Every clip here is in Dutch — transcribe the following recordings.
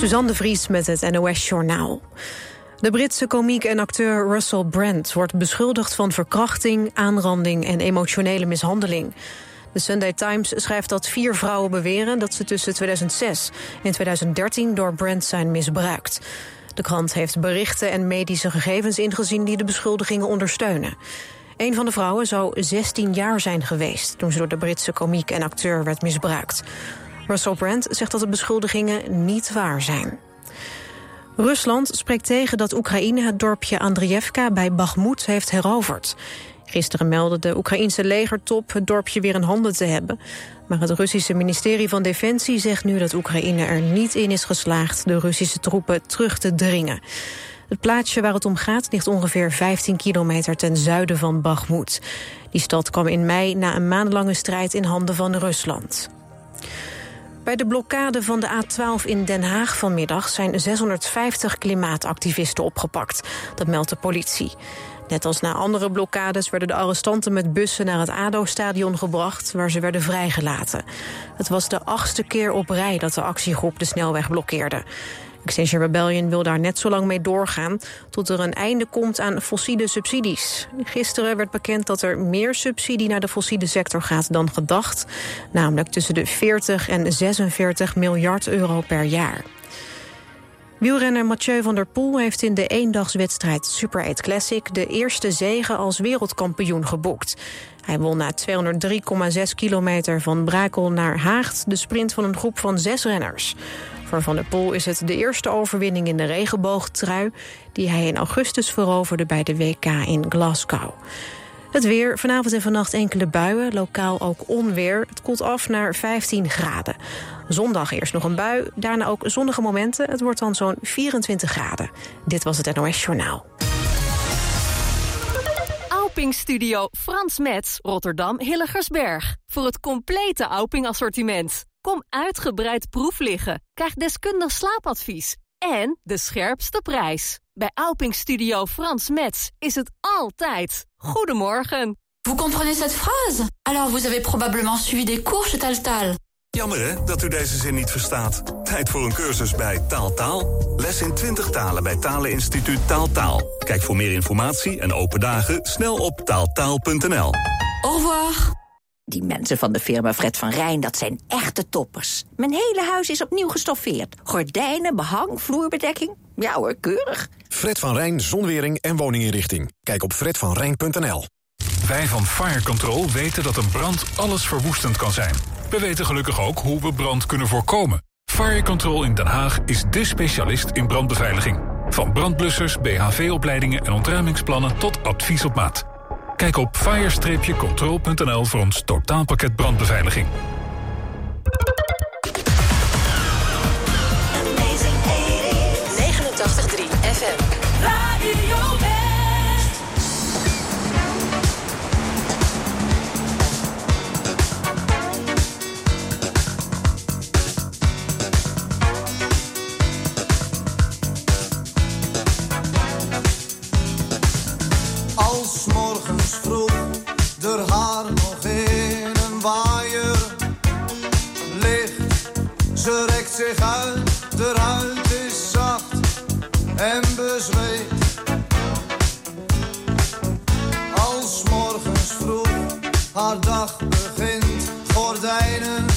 Suzanne de Vries met het NOS Journaal. De Britse komiek en acteur Russell Brand wordt beschuldigd van verkrachting, aanranding en emotionele mishandeling. De Sunday Times schrijft dat vier vrouwen beweren dat ze tussen 2006 en 2013 door Brand zijn misbruikt. De krant heeft berichten en medische gegevens ingezien die de beschuldigingen ondersteunen. Een van de vrouwen zou 16 jaar zijn geweest toen ze door de Britse komiek en acteur werd misbruikt. Russell Brand zegt dat de beschuldigingen niet waar zijn. Rusland spreekt tegen dat Oekraïne het dorpje Andrievka bij Bakhmut heeft heroverd. Gisteren meldde de Oekraïense legertop het dorpje weer in handen te hebben. Maar het Russische ministerie van Defensie zegt nu dat Oekraïne er niet in is geslaagd de Russische troepen terug te dringen. Het plaatsje waar het om gaat ligt ongeveer 15 kilometer ten zuiden van Bakhmut. Die stad kwam in mei na een maandenlange strijd in handen van Rusland. Bij de blokkade van de A12 in Den Haag vanmiddag zijn 650 klimaatactivisten opgepakt. Dat meldt de politie. Net als na andere blokkades werden de arrestanten met bussen naar het ADO-stadion gebracht, waar ze werden vrijgelaten. Het was de achtste keer op rij dat de actiegroep de snelweg blokkeerde. Extinction Rebellion wil daar net zo lang mee doorgaan... tot er een einde komt aan fossiele subsidies. Gisteren werd bekend dat er meer subsidie naar de fossiele sector gaat dan gedacht. Namelijk tussen de 40 en 46 miljard euro per jaar. Wielrenner Mathieu van der Poel heeft in de eendagswedstrijd Super 8 Classic... de eerste zege als wereldkampioen geboekt. Hij won na 203,6 kilometer van Brakel naar Haagt... de sprint van een groep van zes renners. Voor Van der Poel is het de eerste overwinning in de regenboogtrui... die hij in augustus veroverde bij de WK in Glasgow. Het weer, vanavond en vannacht enkele buien, lokaal ook onweer. Het koelt af naar 15 graden. Zondag eerst nog een bui, daarna ook zonnige momenten. Het wordt dan zo'n 24 graden. Dit was het NOS Journaal. Auping Studio Frans Metz, Rotterdam Hilligersberg. Voor het complete Auping assortiment. Kom uitgebreid proef liggen. Krijg deskundig slaapadvies. En de scherpste prijs. Bij Auping Studio Frans Metz is het altijd. Goedemorgen. Vous comprenez cette phrase? Alors vous avez probablement suivi des cours chez Taltal. Jammer hè, dat u deze zin niet verstaat. Tijd voor een cursus bij Taaltaal. Les in 20 talen bij Taleninstituut Taaltaal. Kijk voor meer informatie en open dagen snel op taaltaal.nl. Au revoir. Die mensen van de firma Fred van Rijn, dat zijn echte toppers. Mijn hele huis is opnieuw gestoffeerd. Gordijnen, behang, vloerbedekking. Ja hoor, keurig. Fred van Rijn, zonwering en woninginrichting. Kijk op fredvanrijn.nl. Wij van Fire Control weten dat een brand alles verwoestend kan zijn. We weten gelukkig ook hoe we brand kunnen voorkomen. Fire Control in Den Haag is dé specialist in brandbeveiliging. Van brandblussers, BHV-opleidingen en ontruimingsplannen tot advies op maat. Kijk op fire-control.nl voor ons totaalpakket brandbeveiliging. Als er haar nog in een waaier ligt. Ze rekt zich uit, de huid is zacht en bezweet. Als morgens vroeg haar dag begint, gordijnen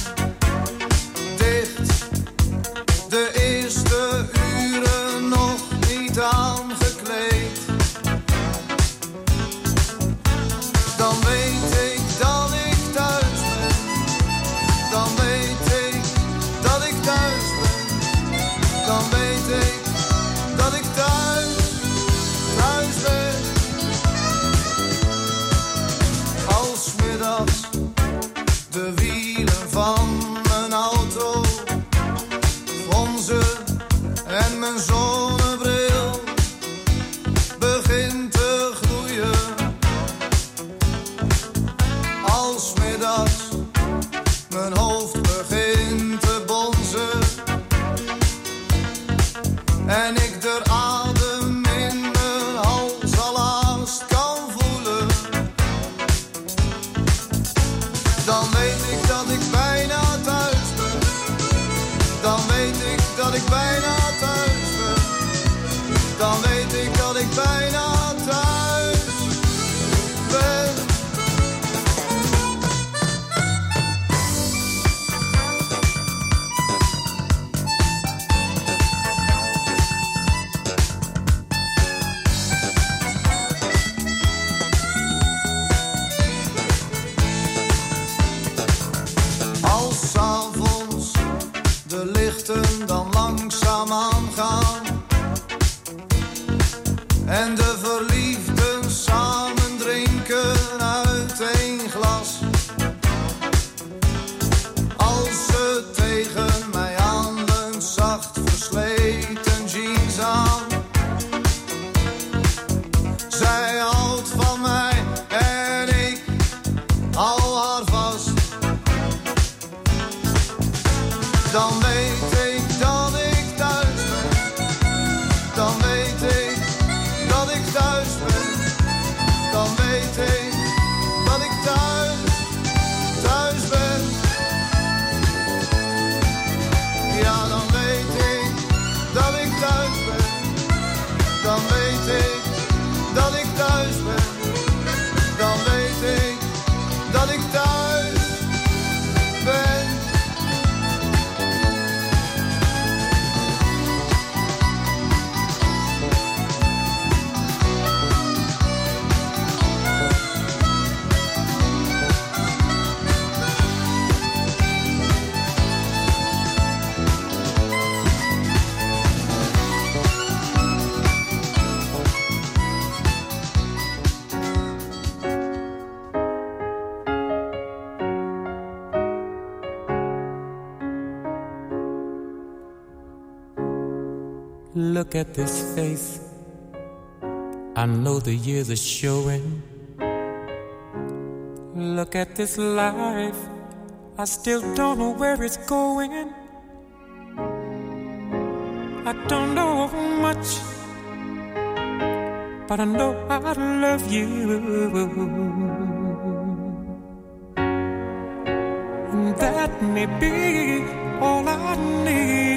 Look at this face. I know the years are showing. Look at this life. I still don't know where it's going. I don't know how much, but I know I love you. And that may be all I need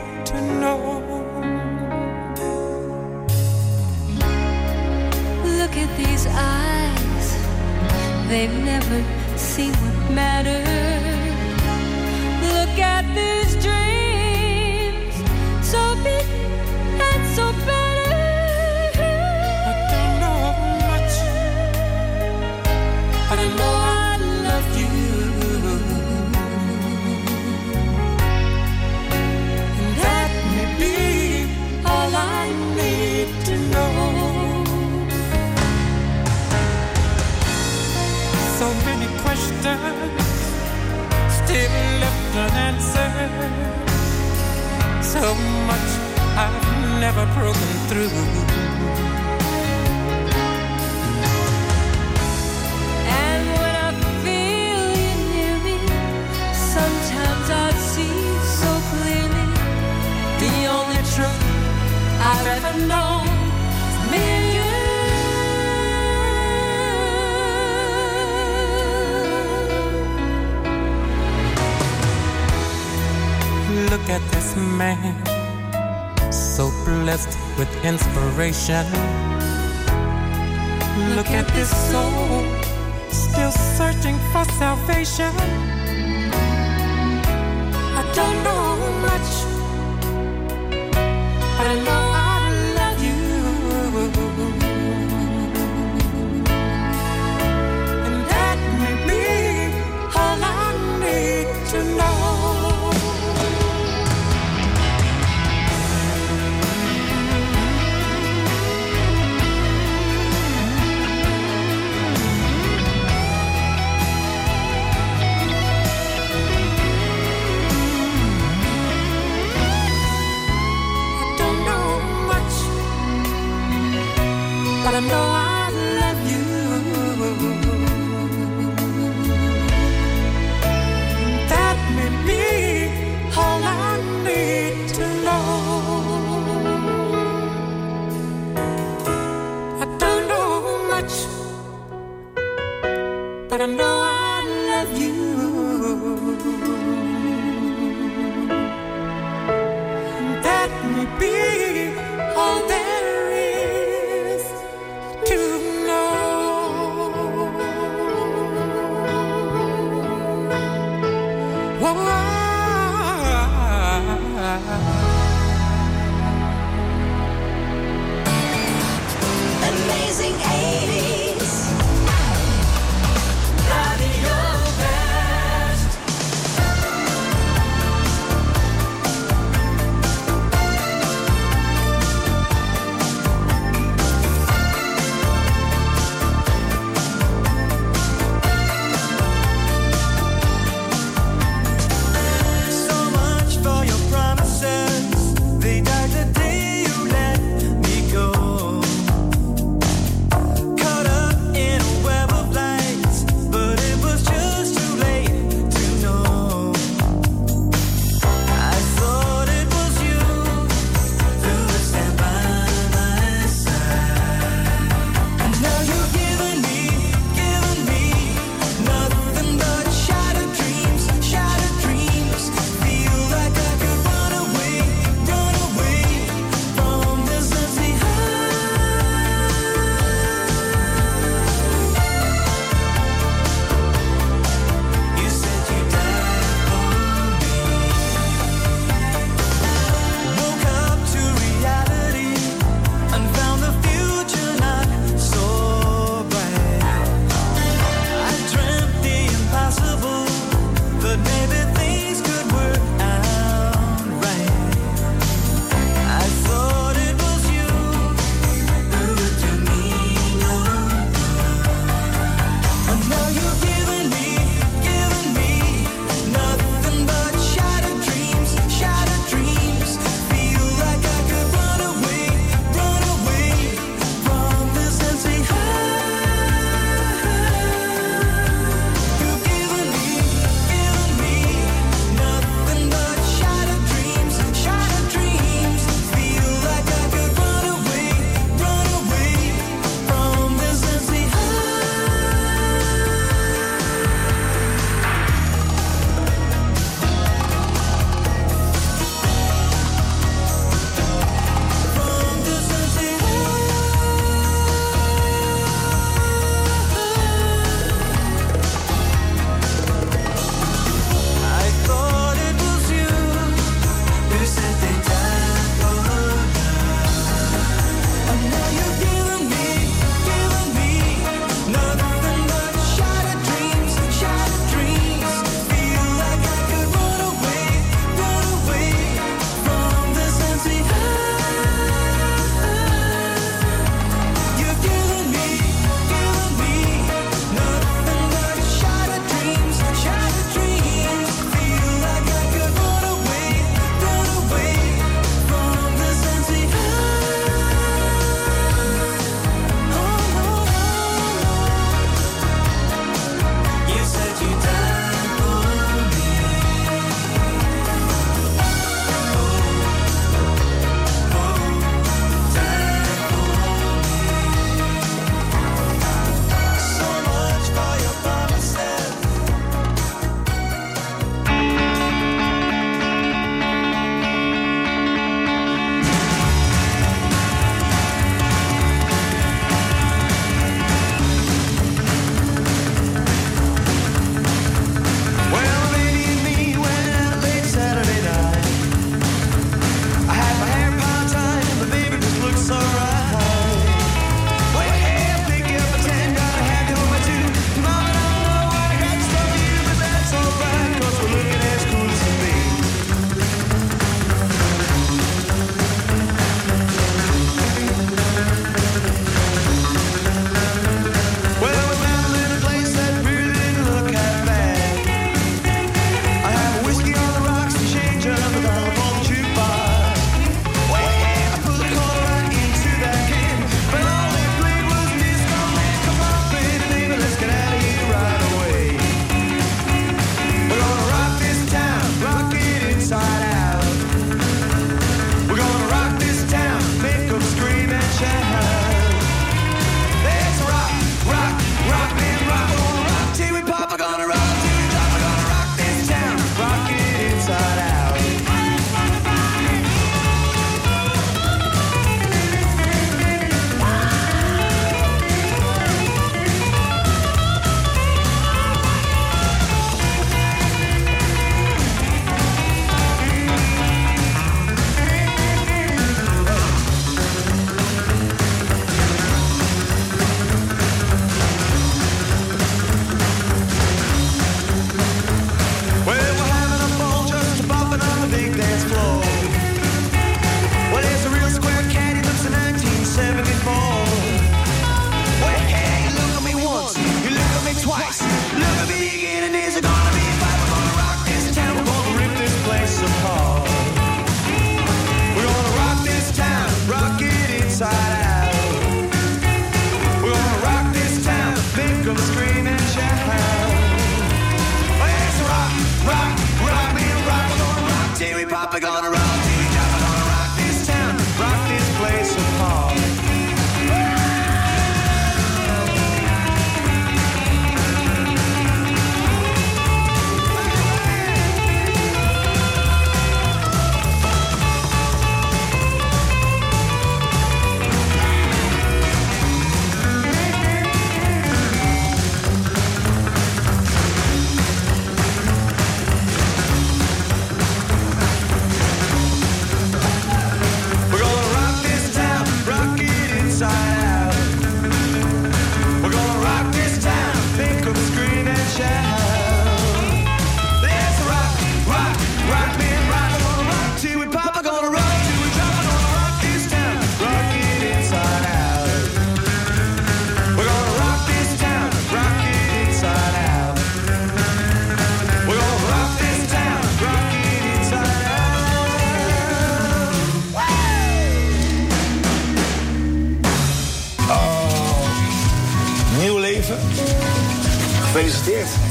they've never seen what matters. Look at these left unanswered. So much I've never broken through. And when I feel you near me, sometimes I see so clearly the only truth I've ever known Look at this man, so blessed with inspiration. Look at this soul, still searching for salvation. I don't know much, but I know don't know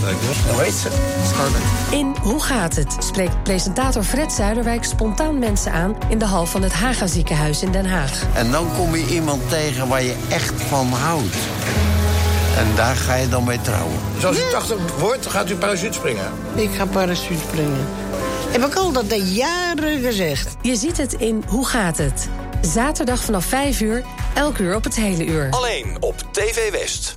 Gefeliciteerd. Hoe heet ze? In Hoe gaat het? spreekt presentator Fred Zuiderwijk spontaan mensen aan in de hal van het Haga ziekenhuis in Den Haag. En dan kom je iemand tegen waar je echt van houdt. En daar ga je dan mee trouwen. Dus als u 80 wordt, gaat u parachute springen. Ik ga parachute springen. Heb ik al dat de jaren gezegd. Je ziet het in Hoe gaat het? Zaterdag vanaf 5 uur, elk uur op het hele uur. Alleen op TV West.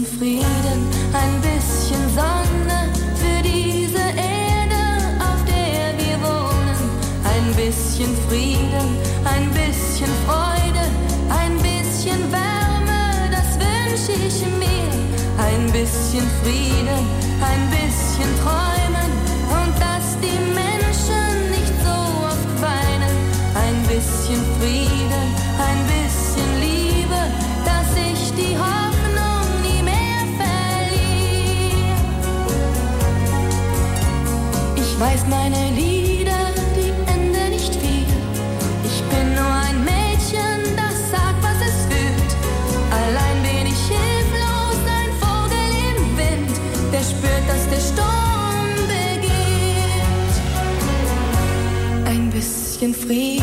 Bisschen Frieden, ein bisschen Sonne für diese Erde, auf der wir wohnen. Ein bisschen Frieden, ein bisschen Freude, ein bisschen Wärme, das wünsche ich mir. Ein bisschen Frieden, ein bisschen Träumen und dass die Menschen Ich weiß meine Lieder, die enden nicht viel. Ich bin nur ein Mädchen, das sagt, was es fühlt. Allein bin ich hilflos, ein Vogel im Wind, der spürt, dass der Sturm beginnt. Ein bisschen Frieden,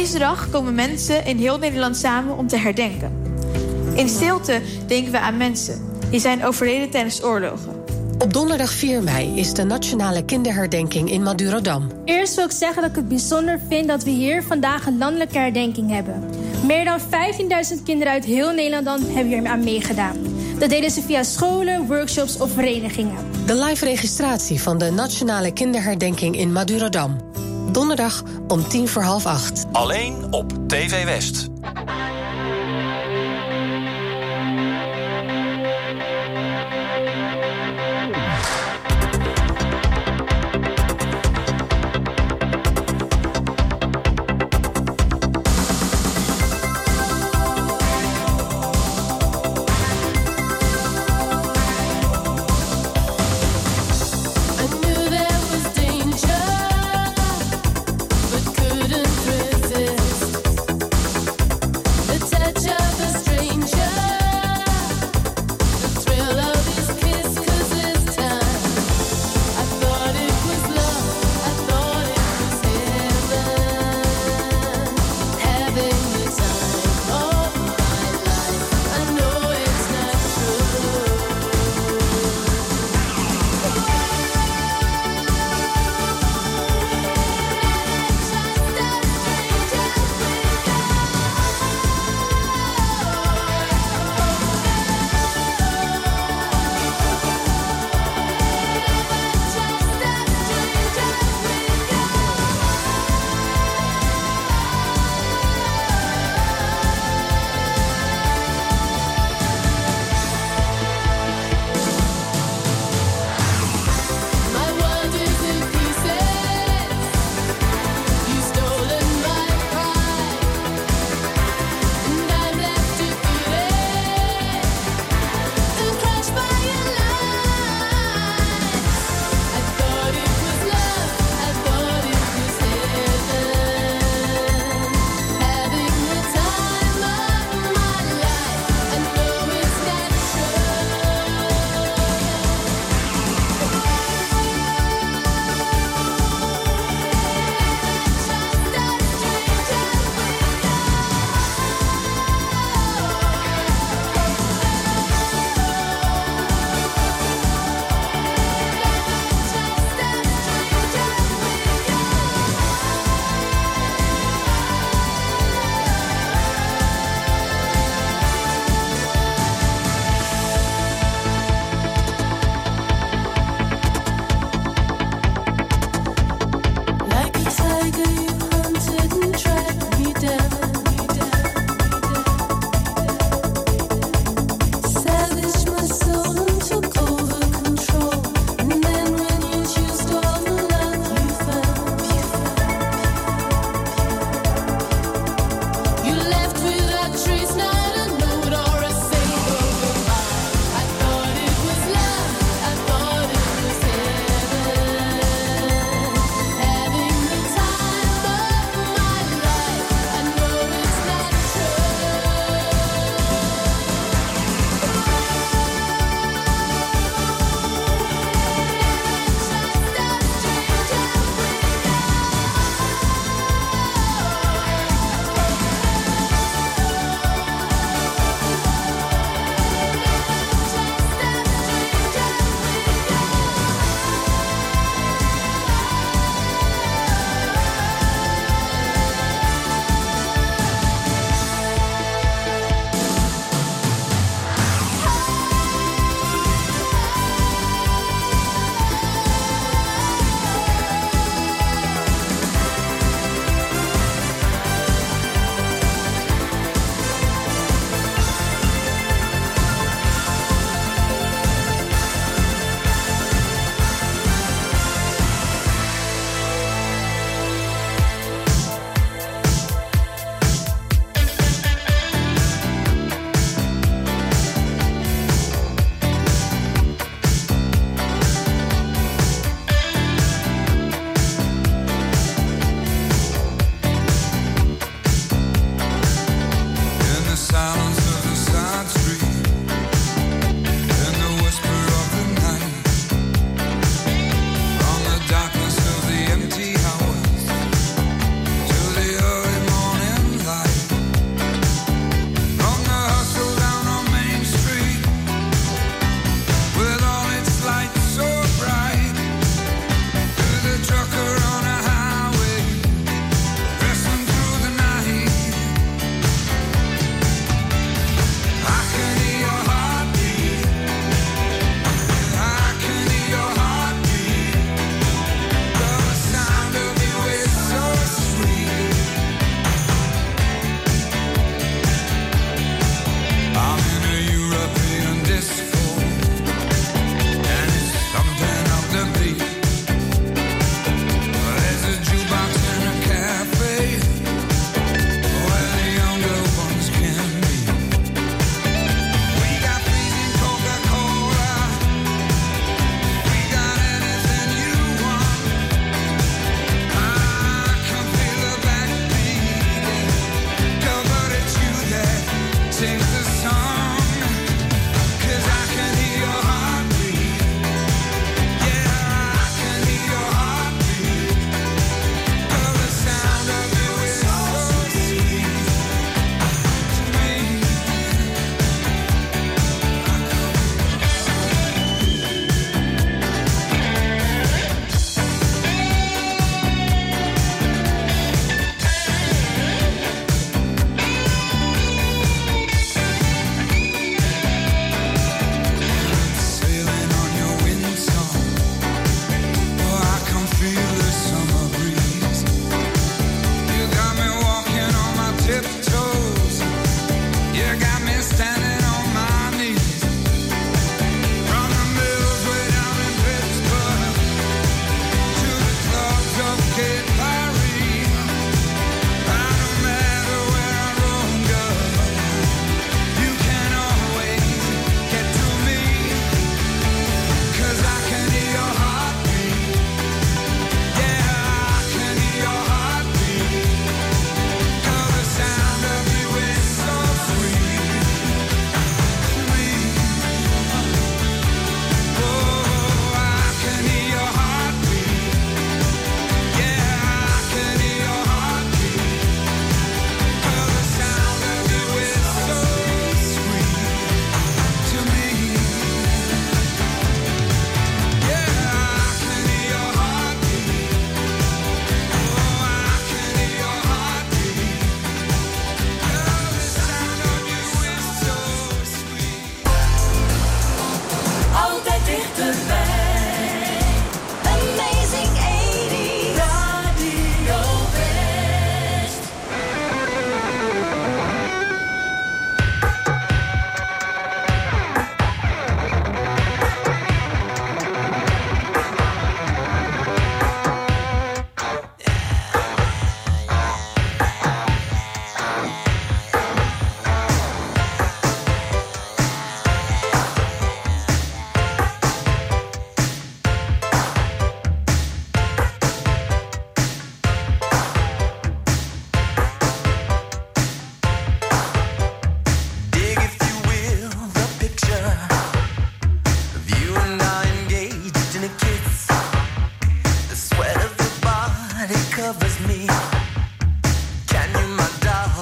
deze dag komen mensen in heel Nederland samen om te herdenken. In stilte denken we aan mensen die zijn overleden tijdens oorlogen. Op donderdag 4 mei is de nationale kinderherdenking in Madurodam. Eerst wil ik zeggen dat ik het bijzonder vind dat we hier vandaag een landelijke herdenking hebben. Meer dan 15.000 kinderen uit heel Nederland dan hebben hier aan meegedaan. Dat deden ze via scholen, workshops of verenigingen. De live registratie van de nationale kinderherdenking in Madurodam. Donderdag om tien voor half acht. Alleen op TV West.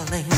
Calling.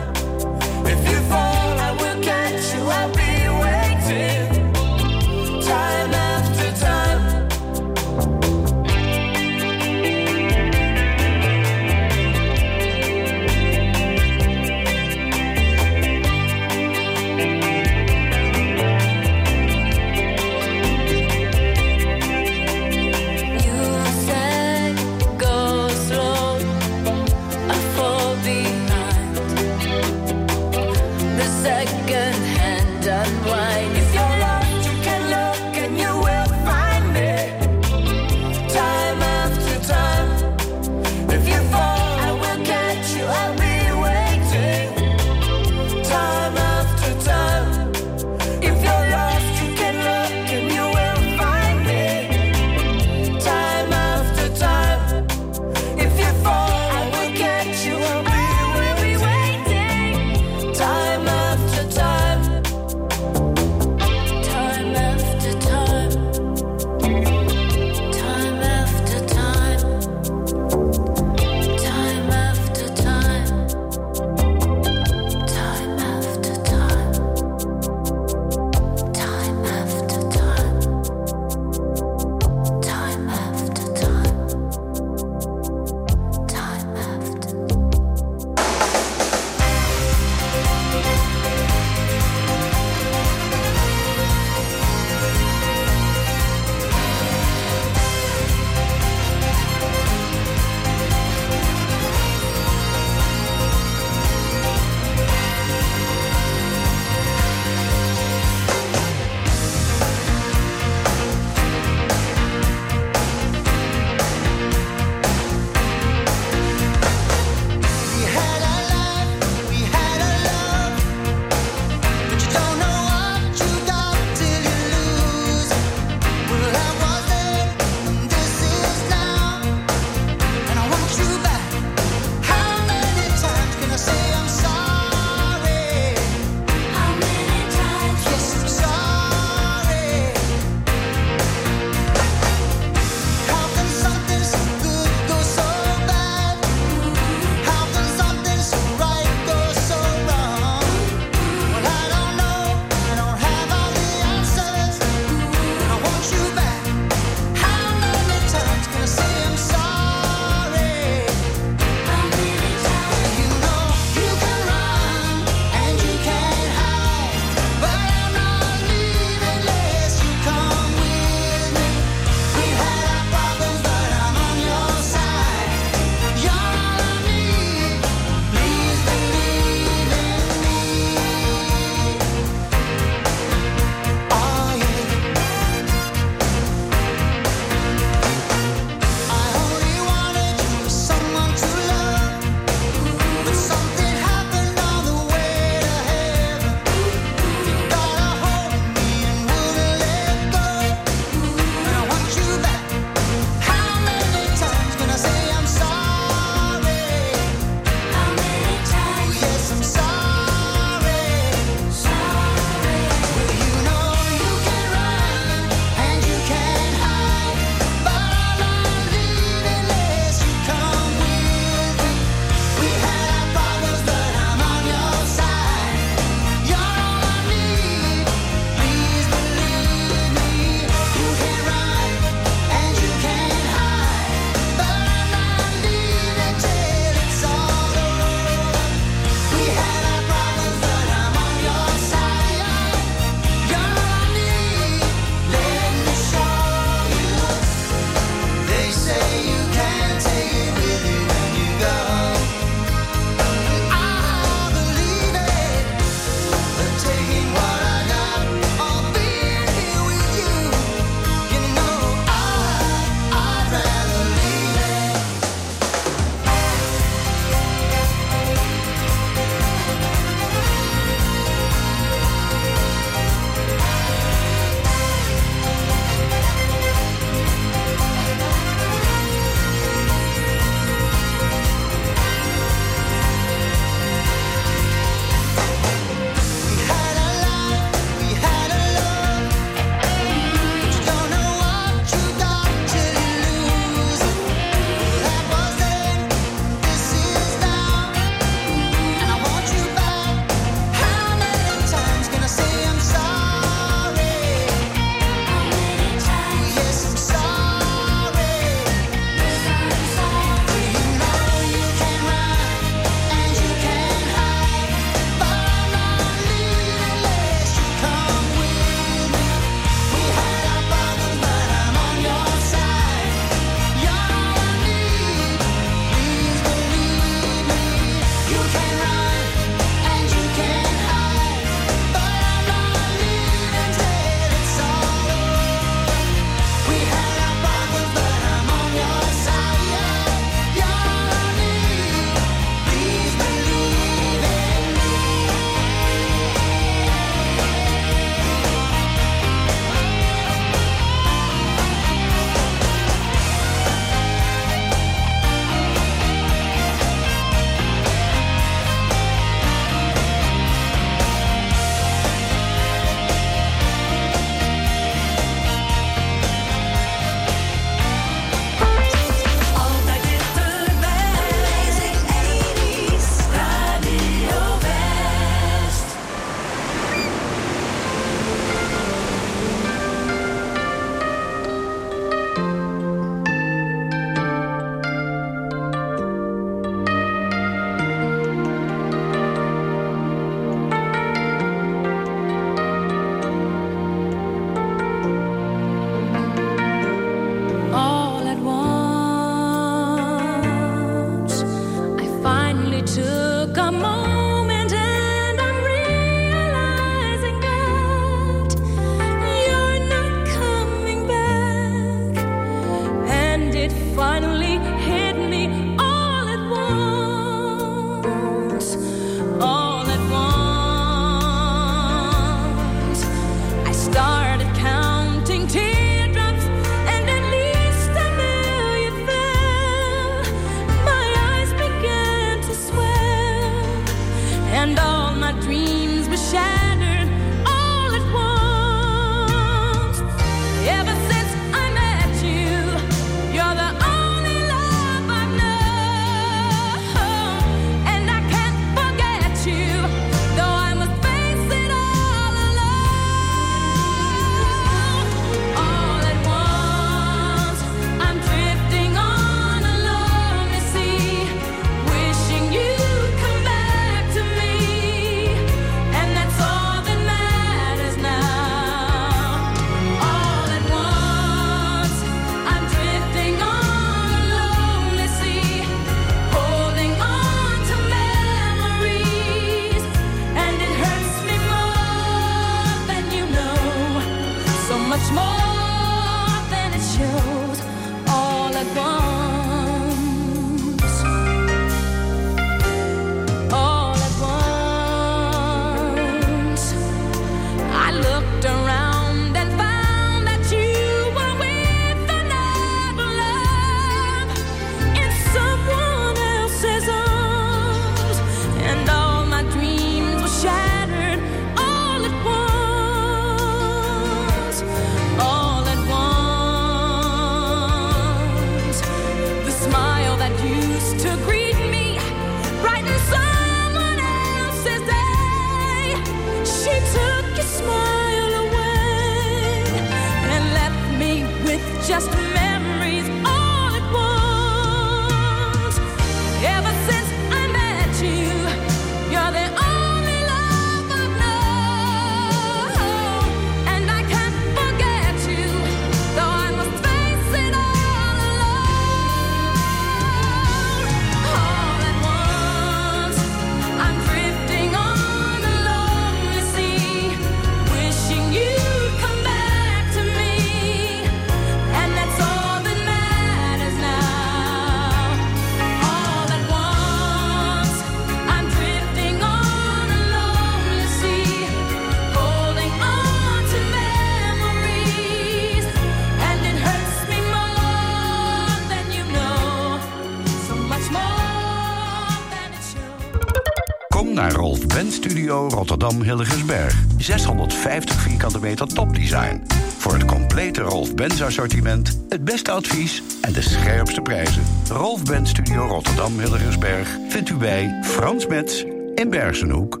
Studio Rotterdam Hilligersberg. 650 vierkante meter topdesign. Voor het complete Rolf Benz assortiment, het beste advies en de scherpste prijzen. Rolf Ben Studio Rotterdam Hilligersberg vindt u bij Frans Metz in Bergenhoek.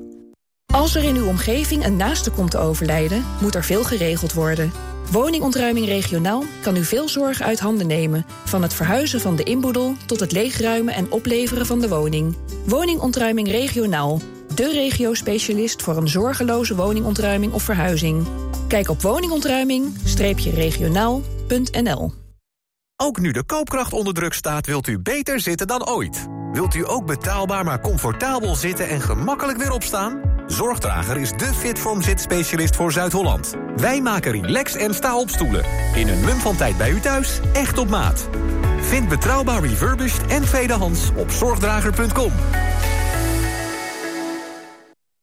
Als er in uw omgeving een naaste komt te overlijden, moet er veel geregeld worden. Woningontruiming regionaal kan u veel zorg uit handen nemen. Van het verhuizen van de inboedel tot het leegruimen en opleveren van de woning. Woningontruiming regionaal. De regio-specialist voor een zorgeloze woningontruiming of verhuizing. Kijk op woningontruiming-regionaal.nl Ook nu de koopkracht onder druk staat, wilt u beter zitten dan ooit. Wilt u ook betaalbaar maar comfortabel zitten en gemakkelijk weer opstaan? Zorgdrager is de Fitform zitspecialist voor Zuid-Holland. Wij maken relax en sta-opstoelen. In een mum van tijd bij u thuis, echt op maat. Vind betrouwbaar refurbished en tweedehands op zorgdrager.com.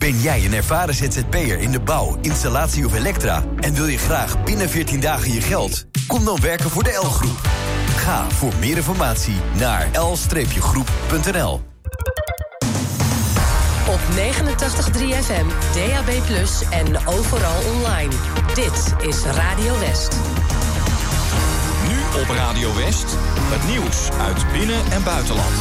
Ben jij een ervaren ZZP'er in de bouw, installatie of elektra... en wil je graag binnen 14 dagen je geld? Kom dan werken voor de L-Groep. Ga voor meer informatie naar l-groep.nl. Op 89.3 FM, DAB+, en overal online. Dit is Radio West. Nu op Radio West, het nieuws uit binnen- en buitenland.